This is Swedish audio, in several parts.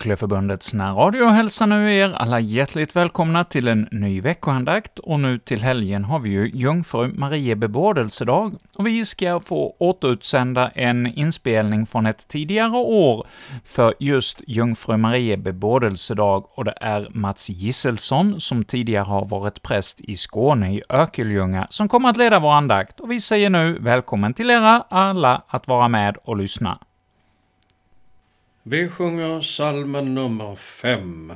Kyckleförbundets närradio. Hälsar nu er alla hjärtligt välkomna till en ny veckoandakt, och nu till helgen har vi ju Jungfru Marie bebådelsedag, och vi ska få återutsända en inspelning från ett tidigare år för just Jungfru Marie bebådelsedag, och det är Mats Gisselsson, som tidigare har varit präst i Skåne, i Örkelljunga, som kommer att leda vår andakt, och vi säger nu välkommen till er alla att vara med och lyssna. Vi sjunger salmen nummer fem.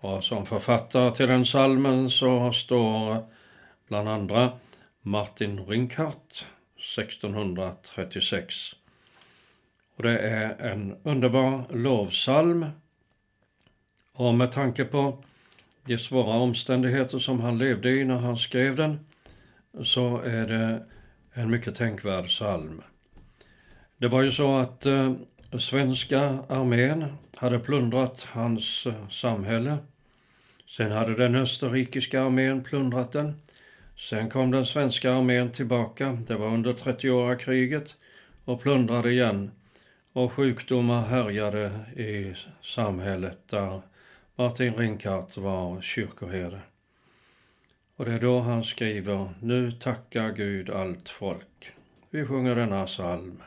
Och som författare till den salmen så står bland andra Martin Rinkart 1636. Och det är en underbar lovsalm. Och med tanke på de svåra omständigheter som han levde i när han skrev den så är det en mycket tänkvärd psalm. Det var ju så att eh, svenska armén hade plundrat hans eh, samhälle. Sen hade den österrikiska armén plundrat den. Sen kom den svenska armén tillbaka, det var under 30-åriga kriget, och plundrade igen. Och sjukdomar härjade i samhället där Martin Rinkart var kyrkoherde. Och det är då han skriver Nu tackar Gud allt folk. Vi sjunger denna psalm.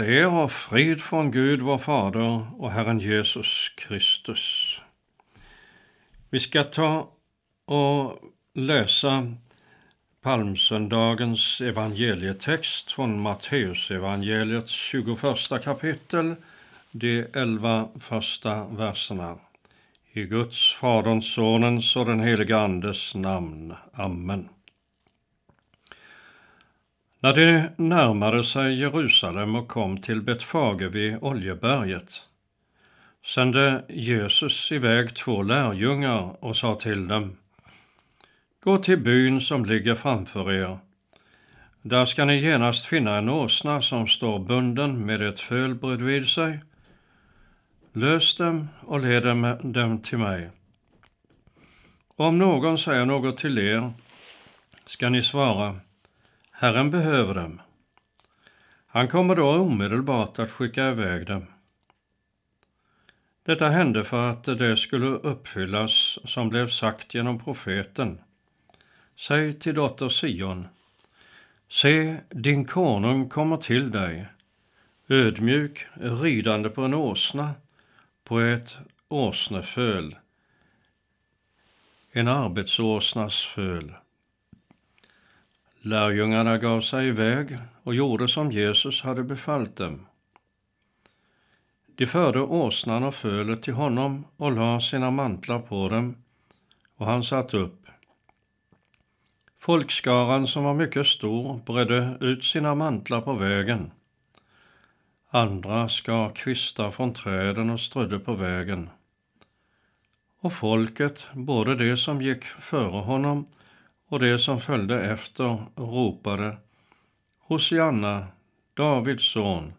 Åt er och frid från Gud vår Fader och Herren Jesus Kristus. Vi ska ta och läsa palmsöndagens evangelietext från Matteusevangeliets 21 kapitel, de elva första verserna. I Guds, Faderns, Sonens och den helige Andes namn. Amen. När de närmade sig Jerusalem och kom till Betfage vid Oljeberget sände Jesus iväg två lärjungar och sa till dem Gå till byn som ligger framför er. Där ska ni genast finna en åsna som står bunden med ett föl bredvid sig. Lös dem och led dem till mig. Om någon säger något till er ska ni svara Herren behöver dem. Han kommer då omedelbart att skicka iväg dem. Detta hände för att det skulle uppfyllas som blev sagt genom profeten. Säg till dotter Sion, se, din konung kommer till dig, ödmjuk, ridande på en åsna, på ett åsneföl, en arbetsåsnas föl. Lärjungarna gav sig iväg och gjorde som Jesus hade befallt dem. De förde åsnan och fölet till honom och la sina mantlar på dem, och han satt upp. Folkskaran, som var mycket stor, bredde ut sina mantlar på vägen. Andra skar kvistar från träden och strödde på vägen. Och folket, både de som gick före honom och de som följde efter, ropade Hosianna, Davids son,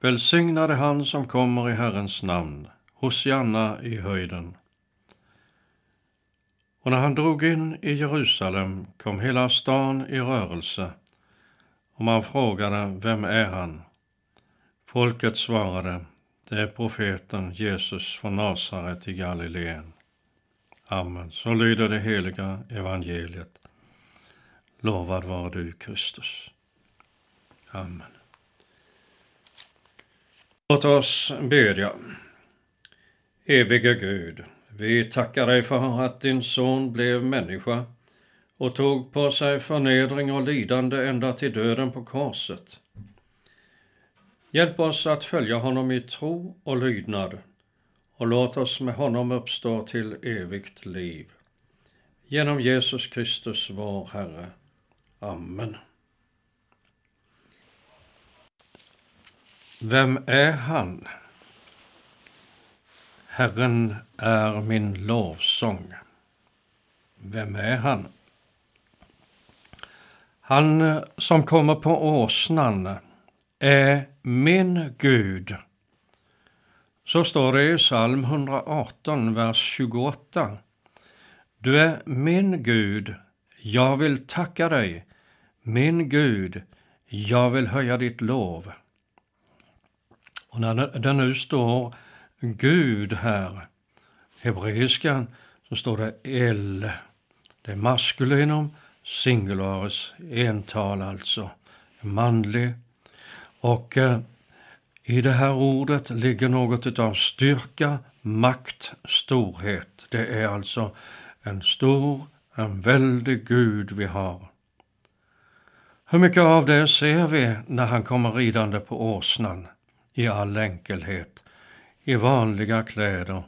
Välsignade han som kommer i Herrens namn, Hosianna i höjden. Och när han drog in i Jerusalem kom hela stan i rörelse och man frågade, vem är han? Folket svarade, det är profeten Jesus från Nasaret i Galileen. Amen. Så lyder det heliga evangeliet. Lovad var du, Kristus. Amen. Låt oss bedja. Evige Gud, vi tackar dig för att din son blev människa och tog på sig förnedring och lidande ända till döden på korset. Hjälp oss att följa honom i tro och lydnad och låt oss med honom uppstå till evigt liv. Genom Jesus Kristus, vår Herre. Amen. Vem är han? Herren är min lovsång. Vem är han? Han som kommer på åsnan är min Gud. Så står det i psalm 118, vers 28. Du är min Gud, jag vill tacka dig. Min Gud, jag vill höja ditt lov. Och när det nu står Gud här, hebreiskan, så står det El. Det är maskulinum, singularis, ental alltså, manlig. Och eh, i det här ordet ligger något av styrka, makt, storhet. Det är alltså en stor, en väldig Gud vi har. Hur mycket av det ser vi när han kommer ridande på åsnan i all enkelhet, i vanliga kläder,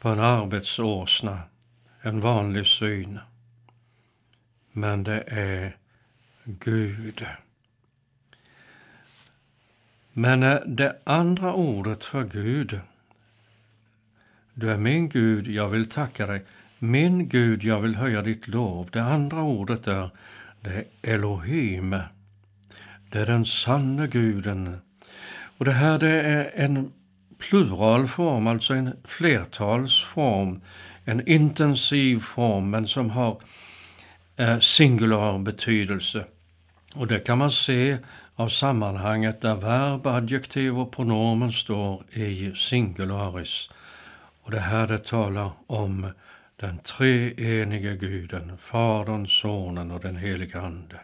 på en arbetsåsna, en vanlig syn. Men det är Gud. Men eh, det andra ordet för Gud, du är min Gud, jag vill tacka dig. Min Gud, jag vill höja ditt lov. Det andra ordet är, det är Elohim. Det är den sanne guden. Och det här det är en pluralform, alltså en flertalsform, en intensiv form, men som har eh, singular betydelse. Och det kan man se av sammanhanget där verb, adjektiv och pronomen står i singularis. Och det här det talar om den treenige guden, Fadern, Sonen och den helige Ande.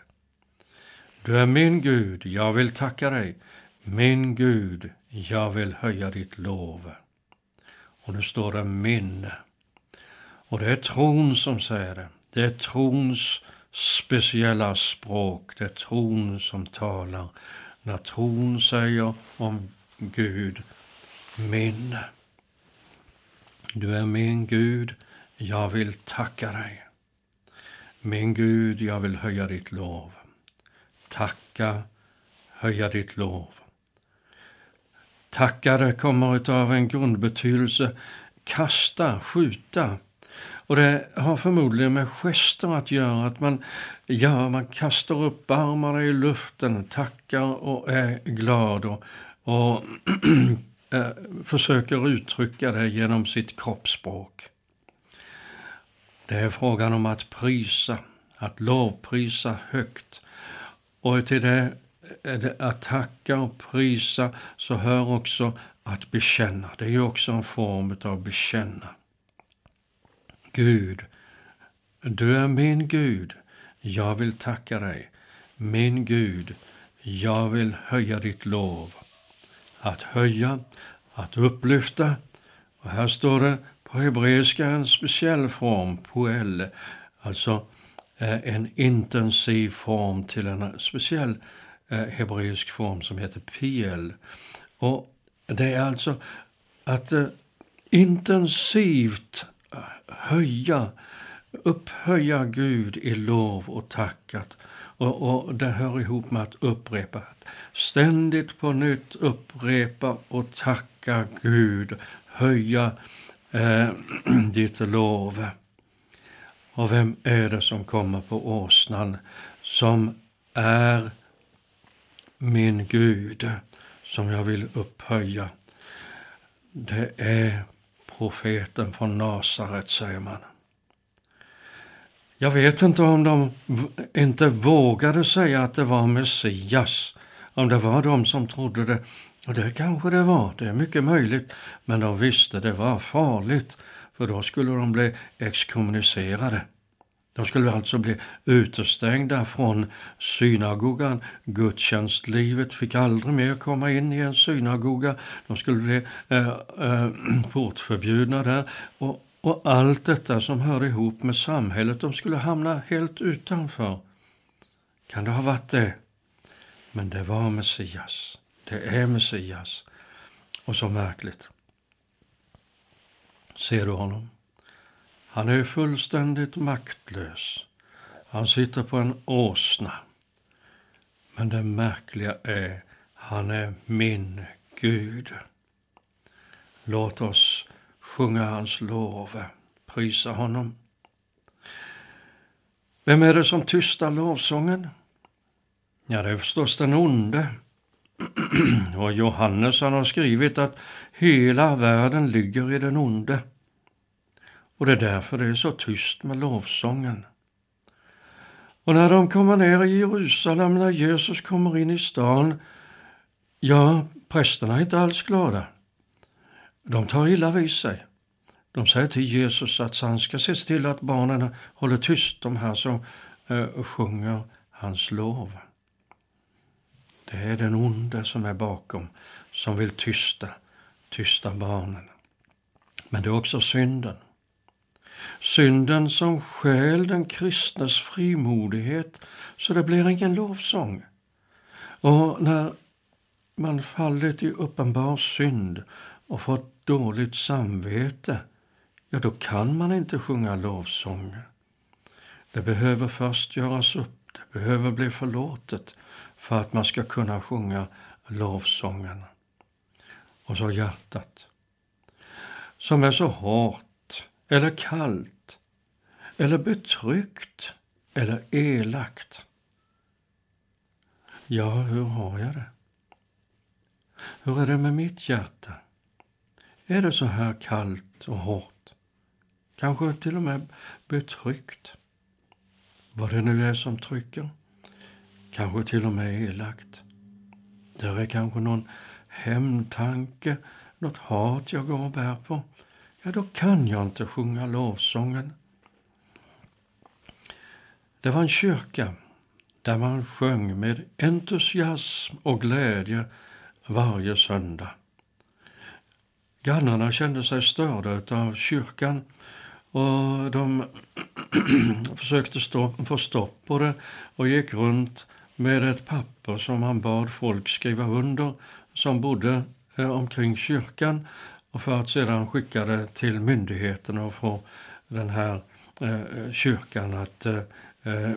Du är min Gud, jag vill tacka dig. Min Gud, jag vill höja ditt lov. Och nu står det min. Och det är tron som säger det. Det är trons speciella språk. Det är tron som talar. När tron säger om Gud, min. Du är min Gud, jag vill tacka dig. Min Gud, jag vill höja ditt lov. Tacka, höja ditt lov. Tackare kommer av en grundbetydelse kasta, skjuta. Och det har förmodligen med gester att göra, att man, ja, man kastar upp armarna i luften, tackar och är glad och, och eh, försöker uttrycka det genom sitt kroppsspråk. Det är frågan om att prisa, att lovprisa högt. Och till det, eh, att tacka och prisa så hör också att bekänna. Det är ju också en form av bekänna. Gud, du är min Gud, jag vill tacka dig. Min Gud, jag vill höja ditt lov. Att höja, att upplyfta. Och här står det på hebreiska en speciell form, poel, alltså eh, en intensiv form till en speciell eh, hebreisk form som heter piel. Och det är alltså att eh, intensivt höja, upphöja Gud i lov och tackat. Och, och det hör ihop med att upprepa. Ständigt på nytt upprepa och tacka Gud, höja eh, ditt lov. Och vem är det som kommer på åsnan som är min Gud som jag vill upphöja? Det är profeten från Nasaret, säger man. Jag vet inte om de inte vågade säga att det var Messias, om det var de som trodde det. Och det kanske det var, det är mycket möjligt, men de visste det var farligt, för då skulle de bli exkommunicerade. De skulle alltså bli utestängda från synagogan. Gudstjänstlivet fick aldrig mer komma in i en synagoga. De skulle bli eh, eh, portförbjudna där. Och, och allt detta som hör ihop med samhället, de skulle hamna helt utanför. Kan det ha varit det? Men det var Messias. Det är Messias. Och så märkligt. Ser du honom? Han är fullständigt maktlös. Han sitter på en åsna. Men det märkliga är, han är min Gud. Låt oss sjunga hans lov, prisa honom. Vem är det som tystar lovsången? Ja, det är förstås den onde. Och Johannes han har skrivit att hela världen ligger i den onde. Och det är därför det är så tyst med lovsången. Och när de kommer ner i Jerusalem, när Jesus kommer in i stan, ja, prästerna är inte alls glada. De tar illa vid sig. De säger till Jesus att han ska se till att barnen håller tyst, de här som eh, sjunger hans lov. Det är den onde som är bakom, som vill tysta, tysta barnen. Men det är också synden. Synden som stjäl den kristnes frimodighet så det blir ingen lovsång. Och när man fallit i uppenbar synd och fått dåligt samvete, ja då kan man inte sjunga lovsång. Det behöver först göras upp, det behöver bli förlåtet för att man ska kunna sjunga lovsången. Och så hjärtat, som är så hårt eller kallt eller betryckt eller elakt. Ja, hur har jag det? Hur är det med mitt hjärta? Är det så här kallt och hårt? Kanske till och med betryckt? Vad det nu är som trycker? Kanske till och med elakt? Där är kanske någon hämndtanke, något hat jag går och bär på ja då kan jag inte sjunga lovsången. Det var en kyrka där man sjöng med entusiasm och glädje varje söndag. Grannarna kände sig störda av kyrkan och de försökte stå, få stopp på det och gick runt med ett papper som man bad folk skriva under som bodde eh, omkring kyrkan och för att sedan skicka det till myndigheterna och få den här eh, kyrkan att eh, eh,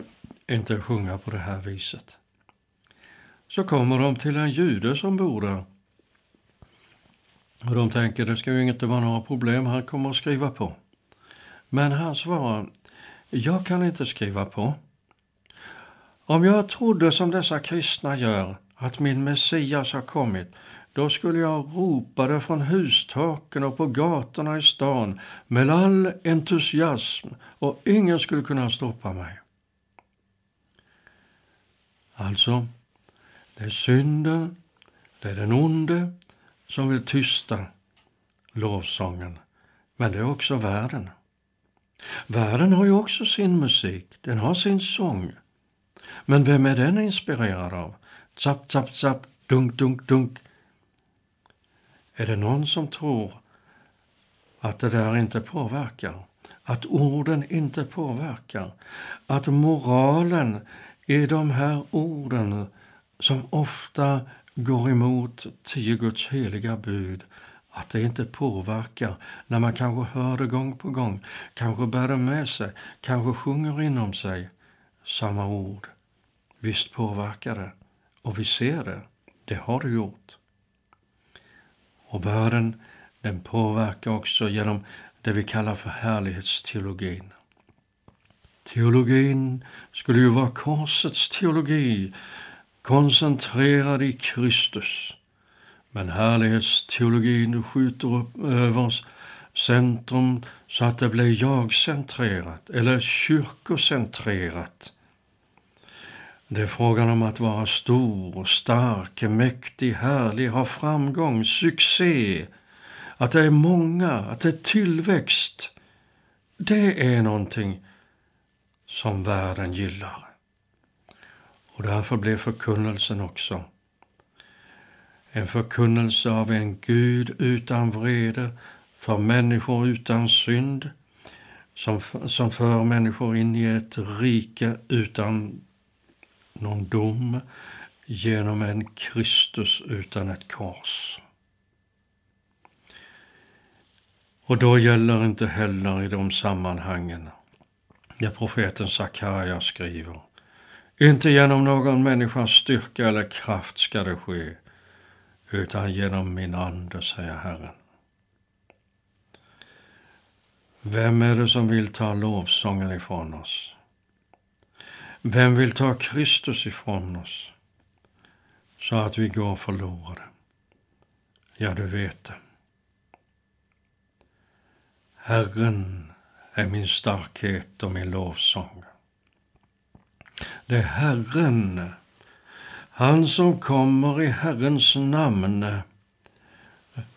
inte sjunga på det här viset. Så kommer de till en jude som bor där. Och de tänker det ska ju inte vara några problem, han kommer att skriva på. Men han svarar, jag kan inte skriva på. Om jag trodde som dessa kristna gör, att min Messias har kommit, då skulle jag ropa det från hustaken och på gatorna i stan med all entusiasm och ingen skulle kunna stoppa mig. Alltså, det är synden, det är den onde som vill tysta lovsången. Men det är också världen. Världen har ju också sin musik, den har sin sång. Men vem är den inspirerad av? Zapp, zapp, zapp, dunk, dunk, dunk. Är det någon som tror att det där inte påverkar? Att orden inte påverkar? Att moralen i de här orden som ofta går emot tio Guds heliga bud, att det inte påverkar när man kanske hör det gång på gång, kanske bär det med sig, kanske sjunger inom sig samma ord. Visst påverkar det, och vi ser det. Det har det gjort. Och världen den påverkar också genom det vi kallar för härlighetsteologin. Teologin skulle ju vara korsets teologi, koncentrerad i Kristus. Men härlighetsteologin skjuter upp över oss centrum så att det blir jag-centrerat eller kyrkocentrerat. Det är frågan om att vara stor, stark, mäktig, härlig, ha framgång, succé, att det är många, att det är tillväxt. Det är någonting som världen gillar. Och därför blev förkunnelsen också en förkunnelse av en Gud utan vrede, för människor utan synd, som, som för människor in i ett rike utan någon dom, genom en Kristus utan ett kors. Och då gäller inte heller i de sammanhangen det profeten Sakarja skriver inte genom någon människas styrka eller kraft ska det ske, utan genom min ande, säger Herren. Vem är det som vill ta lovsången ifrån oss? Vem vill ta Kristus ifrån oss så att vi går förlorade? Ja, du vet det. Herren är min starkhet och min lovsång. Det är Herren, han som kommer i Herrens namn,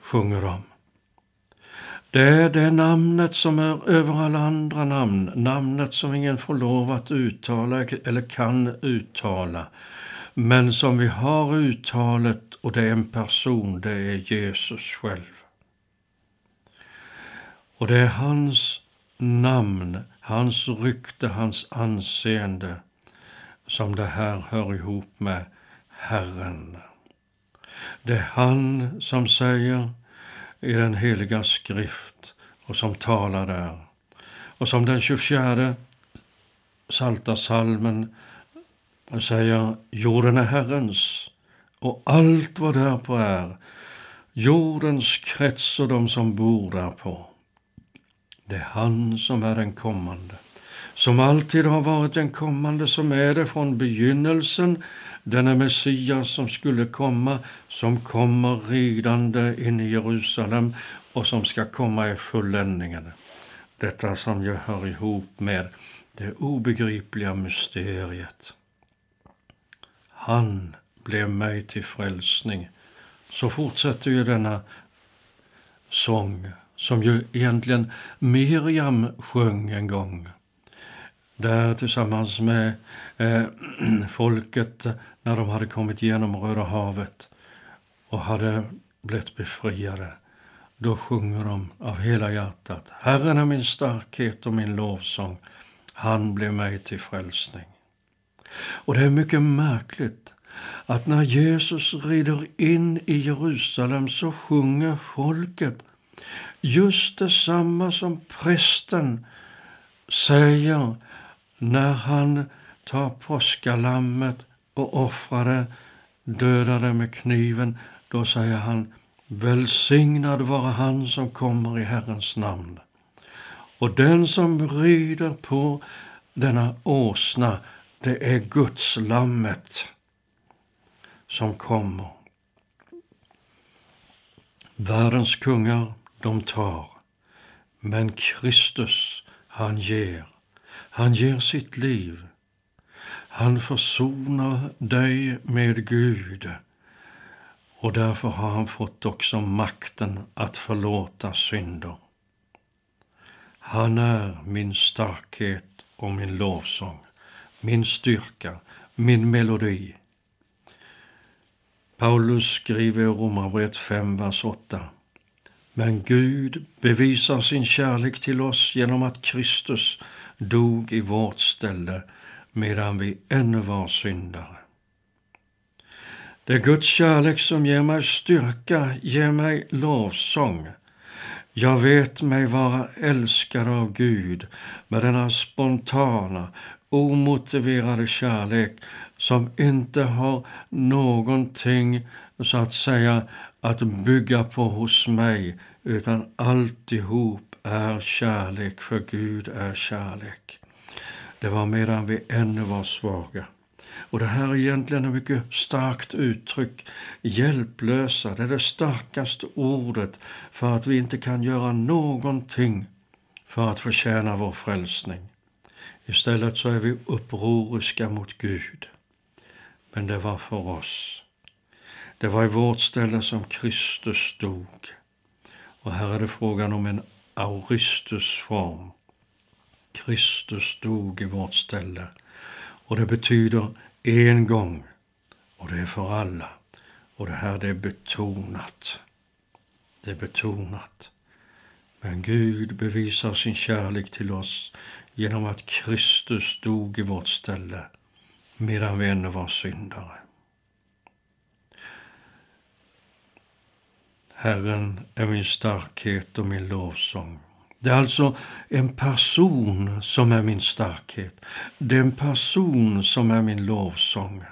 sjunger de. Det är det namnet som är över alla andra namn, namnet som ingen får lov att uttala eller kan uttala, men som vi har uttalet och det är en person, det är Jesus själv. Och det är hans namn, hans rykte, hans anseende som det här hör ihop med Herren. Det är han som säger i den heliga skrift och som talar där. Och som den 24 Salta salmen säger, jorden är Herrens och allt vad därpå är, jordens krets och de som bor därpå. Det är han som är den kommande, som alltid har varit den kommande, som är det från begynnelsen, denne Messias som skulle komma, som kommer ridande in i Jerusalem och som ska komma i fulländningen. Detta som ju hör ihop med det obegripliga mysteriet. Han blev mig till frälsning. Så fortsätter ju denna sång som ju egentligen Miriam sjöng en gång. Där tillsammans med eh, folket när de hade kommit genom Röda havet och hade blivit befriade. Då sjunger de av hela hjärtat. Herren är min starkhet och min lovsång. Han blev mig till frälsning. Och det är mycket märkligt att när Jesus rider in i Jerusalem så sjunger folket just detsamma som prästen säger när han tar påskalammet och offrar det, dödar det med kniven. Då säger han Välsignad vare han som kommer i Herrens namn. Och den som rider på denna åsna, det är Guds lammet som kommer. Världens kungar, de tar, men Kristus, han ger. Han ger sitt liv. Han försonar dig med Gud och därför har han fått också makten att förlåta synder. Han är min starkhet och min lovsång, min styrka, min melodi. Paulus skriver i Romarbrevet 5, vers 8. Men Gud bevisar sin kärlek till oss genom att Kristus dog i vårt ställe medan vi ännu var syndare. Det är Guds kärlek som ger mig styrka, ger mig lovsång. Jag vet mig vara älskad av Gud med denna spontana, omotiverade kärlek som inte har någonting, så att säga, att bygga på hos mig, utan alltihop är kärlek, för Gud är kärlek. Det var medan vi ännu var svaga. Och det här är egentligen ett mycket starkt uttryck. Hjälplösa, det är det starkaste ordet för att vi inte kan göra någonting för att förtjäna vår frälsning. Istället så är vi upproriska mot Gud. Men det var för oss. Det var i vårt ställe som Kristus dog. Och här är det frågan om en auristusform. Kristus dog i vårt ställe. Och det betyder en gång. Och det är för alla. Och det här det är betonat. Det är betonat. Men Gud bevisar sin kärlek till oss genom att Kristus dog i vårt ställe medan vi ännu var syndare. Herren är min starkhet och min lovsång. Det är alltså en person som är min starkhet. Det är en person som är min lovsång.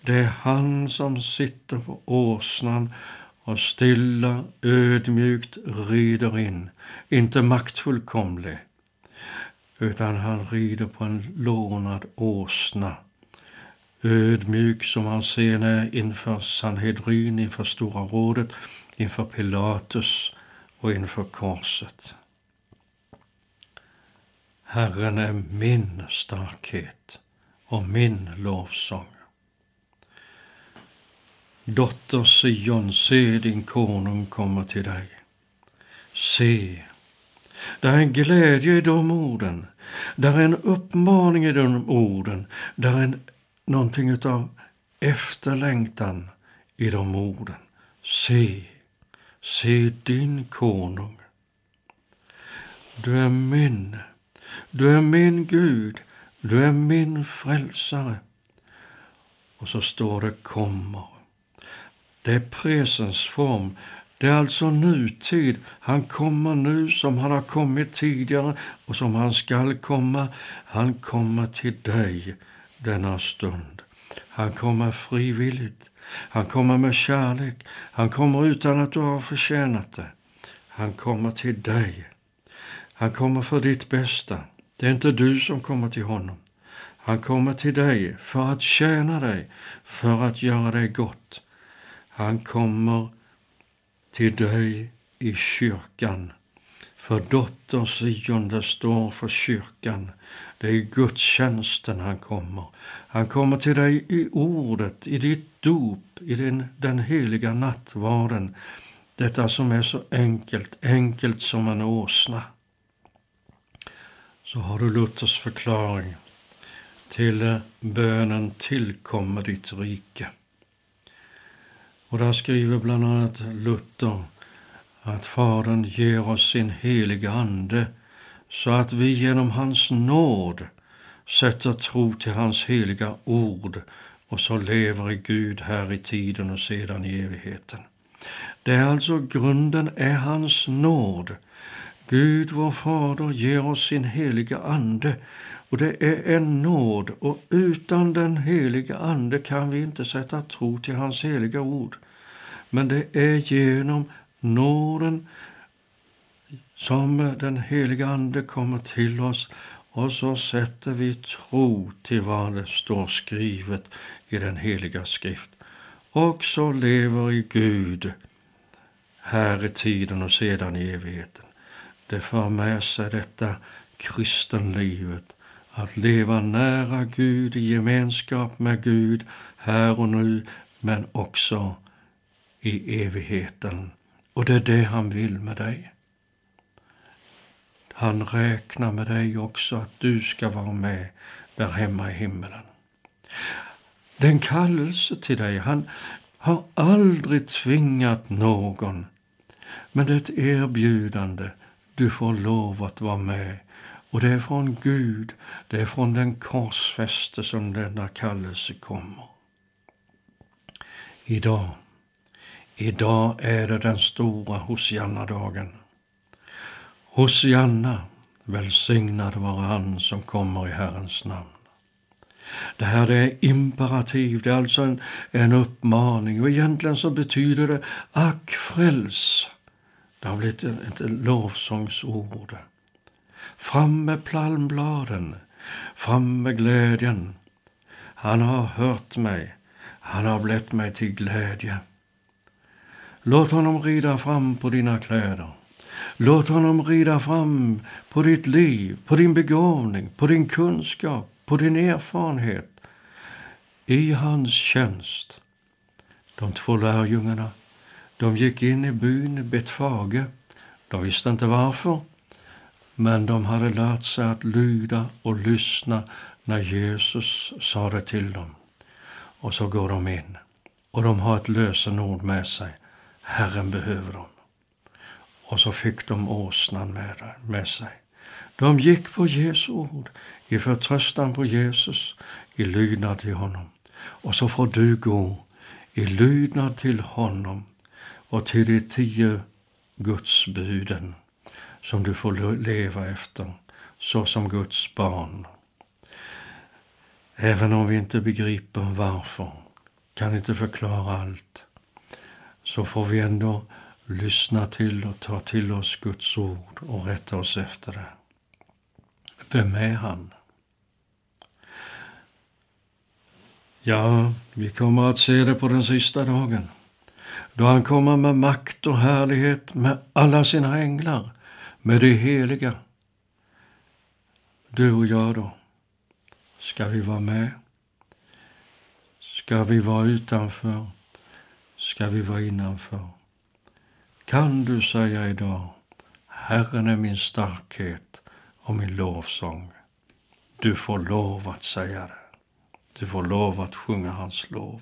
Det är han som sitter på åsnan och stilla, ödmjukt rider in, inte maktfullkomlig, utan han rider på en lånad åsna. Ödmjuk som han sen är inför Sanhedrin, inför Stora rådet, inför Pilatus och inför korset. Herren är min starkhet och min lovsång. Dotter Sion, se din konung komma till dig. Se, där är en glädje i de orden. Där är en uppmaning i de orden. Där är en, någonting utav efterlängtan i de orden. Se, se din konung. Du är min, du är min Gud, du är min frälsare. Och så står det kommer. Det är presensform. Det är alltså nutid. Han kommer nu som han har kommit tidigare och som han skall komma. Han kommer till dig denna stund. Han kommer frivilligt. Han kommer med kärlek. Han kommer utan att du har förtjänat det. Han kommer till dig. Han kommer för ditt bästa. Det är inte du som kommer till honom. Han kommer till dig för att tjäna dig, för att göra dig gott. Han kommer till dig i kyrkan. För dotter Sion, det står för kyrkan. Det är i gudstjänsten han kommer. Han kommer till dig i ordet, i ditt dop, i den, den heliga nattvarden. Detta som är så enkelt, enkelt som en åsna. Så har du Luthers förklaring till eh, bönen tillkommer ditt rike. Och där skriver bland annat Luther att Fadern ger oss sin heliga Ande så att vi genom hans nåd sätter tro till hans heliga ord och så lever i Gud här i tiden och sedan i evigheten. Det är alltså grunden är hans nåd. Gud vår Fader ger oss sin heliga Ande och det är en nåd och utan den heliga Ande kan vi inte sätta tro till hans heliga ord. Men det är genom nåden som den heliga Ande kommer till oss och så sätter vi tro till vad det står skrivet i den heliga skrift. Och så lever i Gud här i tiden och sedan i evigheten. Det för med sig detta kristenlivet, att leva nära Gud, i gemenskap med Gud, här och nu, men också i evigheten. Och det är det han vill med dig. Han räknar med dig också, att du ska vara med där hemma i himmelen. Den kallelse till dig. Han har aldrig tvingat någon. Men det är ett erbjudande. Du får lov att vara med. Och det är från Gud, det är från den korsfäste som denna kallelse kommer. Idag Idag är det den stora Hosianna-dagen. Hosianna, välsignad vare han som kommer i Herrens namn. Det här är imperativ, det är alltså en, en uppmaning och egentligen så betyder det ack fräls. Det har blivit ett, lovsångsord. Fram med palmbladen, fram med glädjen. Han har hört mig. Han har blivit mig till glädje. Låt honom rida fram på dina kläder. Låt honom rida fram på ditt liv, på din begåvning, på din kunskap, på din erfarenhet. I hans tjänst. De två lärjungarna, de gick in i byn Betfage. De visste inte varför, men de hade lärt sig att lyda och lyssna när Jesus sa det till dem. Och så går de in och de har ett lösenord med sig. Herren behöver dem. Och så fick de åsnan med, med sig. De gick på Jesu ord, i förtröstan på Jesus, i lydnad till honom. Och så får du gå i lydnad till honom och till de tio Gudsbuden som du får leva efter, så som Guds barn. Även om vi inte begriper varför, kan inte förklara allt, så får vi ändå lyssna till och ta till oss Guds ord och rätta oss efter det. Vem är han? Ja, vi kommer att se det på den sista dagen, då han kommer med makt och härlighet med alla sina änglar, med de heliga. Du och jag då? Ska vi vara med? Ska vi vara utanför? Ska vi vara innanför? Kan du säga idag, Herren är min starkhet och min lovsång. Du får lov att säga det. Du får lov att sjunga hans lov.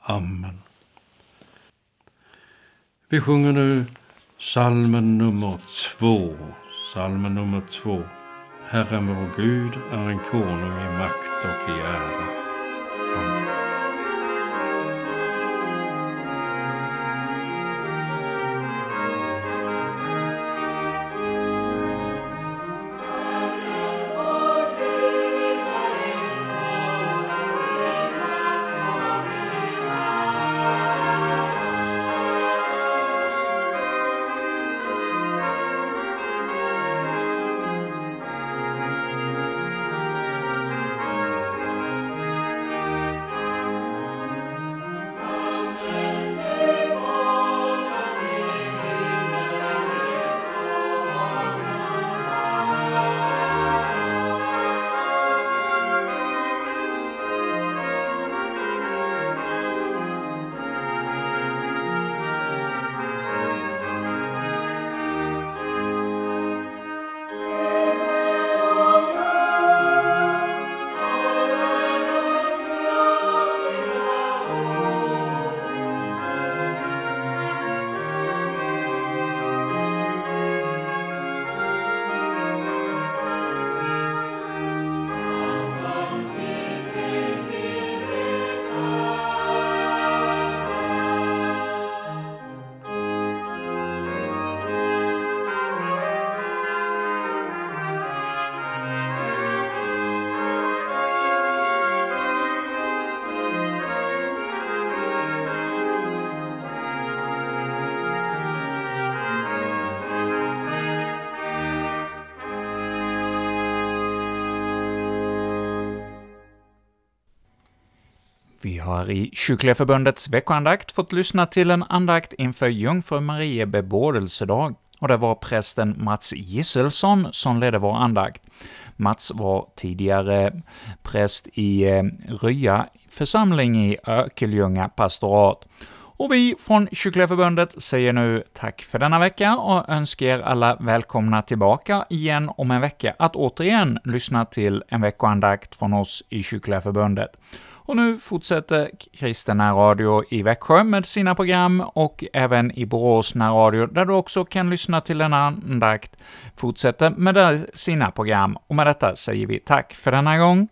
Amen. Vi sjunger nu salmen nummer två. Salmen nummer två. Herren vår Gud är en konung i makt och i ära. Amen. Har i Kyrkliga Förbundets veckoandakt fått lyssna till en andakt inför Jungfru Marie bebådelsedag, och det var prästen Mats Gisselsson som ledde vår andakt. Mats var tidigare präst i eh, Rya församling i Örkelljunga pastorat. Och vi från Kyrkliga Förbundet säger nu tack för denna vecka och önskar er alla välkomna tillbaka igen om en vecka att återigen lyssna till en veckoandakt från oss i Kyrkliga Förbundet. Och nu fortsätter Kristen Radio i Växjö med sina program och även i Borås närradio, där du också kan lyssna till en andakt, fortsätter med sina program. Och med detta säger vi tack för denna gång.